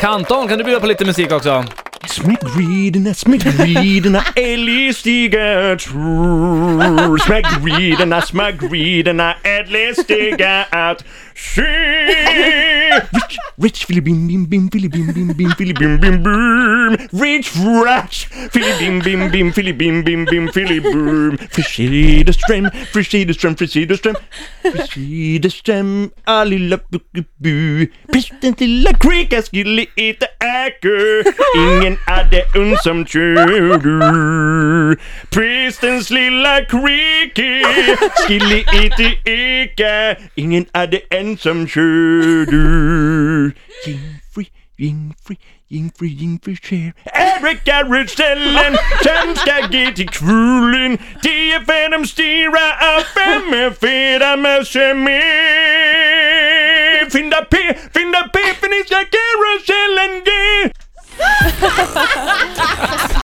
Kanton, kan du bjuda på lite musik också? Smäckgriderna, smäckgriderna, Ellie stiger tror. Smäckgriderna, smäckgriderna, Ellie stiger. Rich, rich, filibim, bim, bim, filibim, bim, bim, filibim, bim, bim. Rich, rash, filibim, bim, bim, filibim, bim, bim, filibim. Frissideström, frissideström, frissideström, frissideström, ah lilla bu, Prästens lilla krika skulle inte äga. Ingen hade uns som körde. Prästens lilla creaky, skilli inte äga. Ingen hade det ensam körde. Jingfri, jingfri, jingfri, jingfri sker. Erika Rydställen, sen ska ge till kvullen. Tio fem styra av fem är feta med med. Fynda P, fynda P, för ni ska karusellen